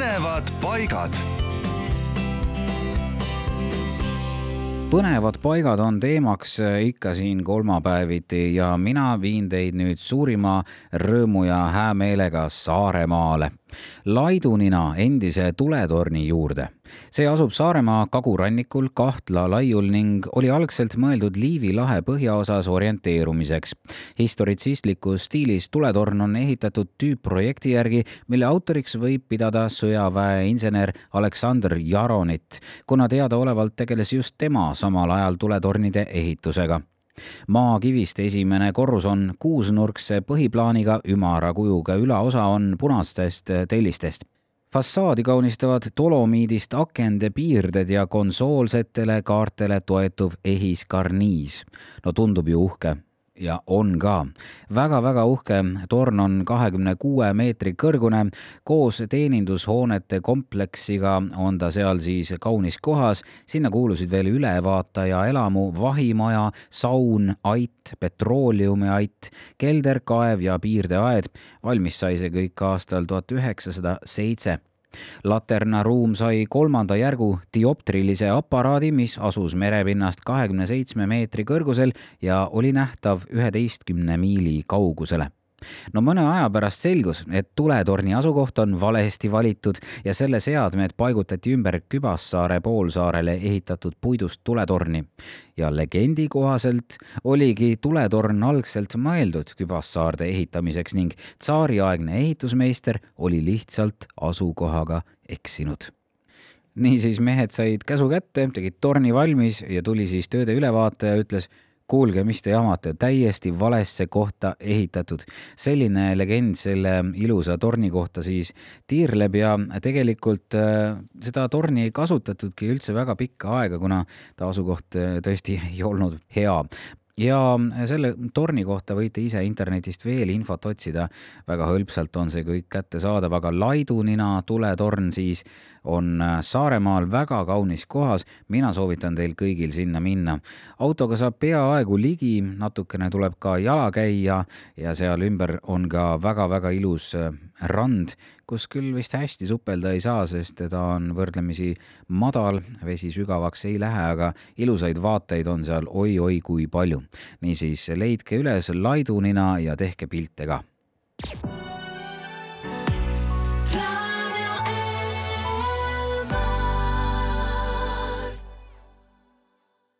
põnevad paigad põnevad paigad on teemaks ikka siin kolmapäeviti ja mina viin teid nüüd suurima rõõmu ja häämeelega Saaremaale. Laidunina endise tuletorni juurde. see asub Saaremaa kagurannikul Kahtla laiul ning oli algselt mõeldud Liivi lahe põhjaosas orienteerumiseks. historitsistlikus stiilis tuletorn on ehitatud tüüpprojekti järgi, mille autoriks võib pidada sõjaväeinsener Aleksander Jaronit, kuna teadaolevalt tegeles just tema samal ajal tuletornide ehitusega maakivist esimene korrus on kuusnurkse põhiplaaniga, ümara kujuga. Ülaosa on punastest tellistest. Fassaadi kaunistavad dolomiidist akende piirded ja konsoolsetele kaartele toetuv ehiskarniis. no tundub ju uhke ja on ka väga-väga uhke. torn on kahekümne kuue meetri kõrgune. koos teenindushoonete kompleksiga on ta seal siis kaunis kohas. sinna kuulusid veel ülevaataja elamu, vahimaja, saun, ait, petrooleumiait, kelder, kaev ja piirdeaed. valmis sai see kõik aastal tuhat üheksasada seitse Laterna ruum sai kolmanda järgu dioptrilise aparaadi, mis asus merepinnast kahekümne seitsme meetri kõrgusel ja oli nähtav üheteistkümne miili kaugusele no mõne aja pärast selgus, et tuletorni asukoht on valesti valitud ja selle seadmed paigutati ümber Kübassaare poolsaarele ehitatud puidust tuletorni. ja legendi kohaselt oligi tuletorn algselt mõeldud Kübassaarde ehitamiseks ning tsaariaegne ehitusmeister oli lihtsalt asukohaga eksinud niisiis mehed said käsu kätte, tegid torni valmis ja tuli siis tööde ülevaataja, ütles kuulge, mis te jamate, täiesti valesse kohta ehitatud. selline legend selle ilusa torni kohta siis tiirleb ja tegelikult äh, seda torni ei kasutatudki üldse väga pikka aega, kuna ta asukoht äh, tõesti ei olnud hea ja selle torni kohta võite ise internetist veel infot otsida, väga hõlpsalt on see kõik kättesaadav, aga Laidunina tuletorn siis on Saaremaal väga kaunis kohas, mina soovitan teil kõigil sinna minna. autoga saab peaaegu ligi, natukene tuleb ka jala käia ja seal ümber on ka väga-väga ilus rand, kus küll vist hästi supelda ei saa, sest ta on võrdlemisi madal, vesi sügavaks ei lähe, aga ilusaid vaateid on seal oi-oi kui palju. Niisiis leidke üles laidunina ja tehke pilte ka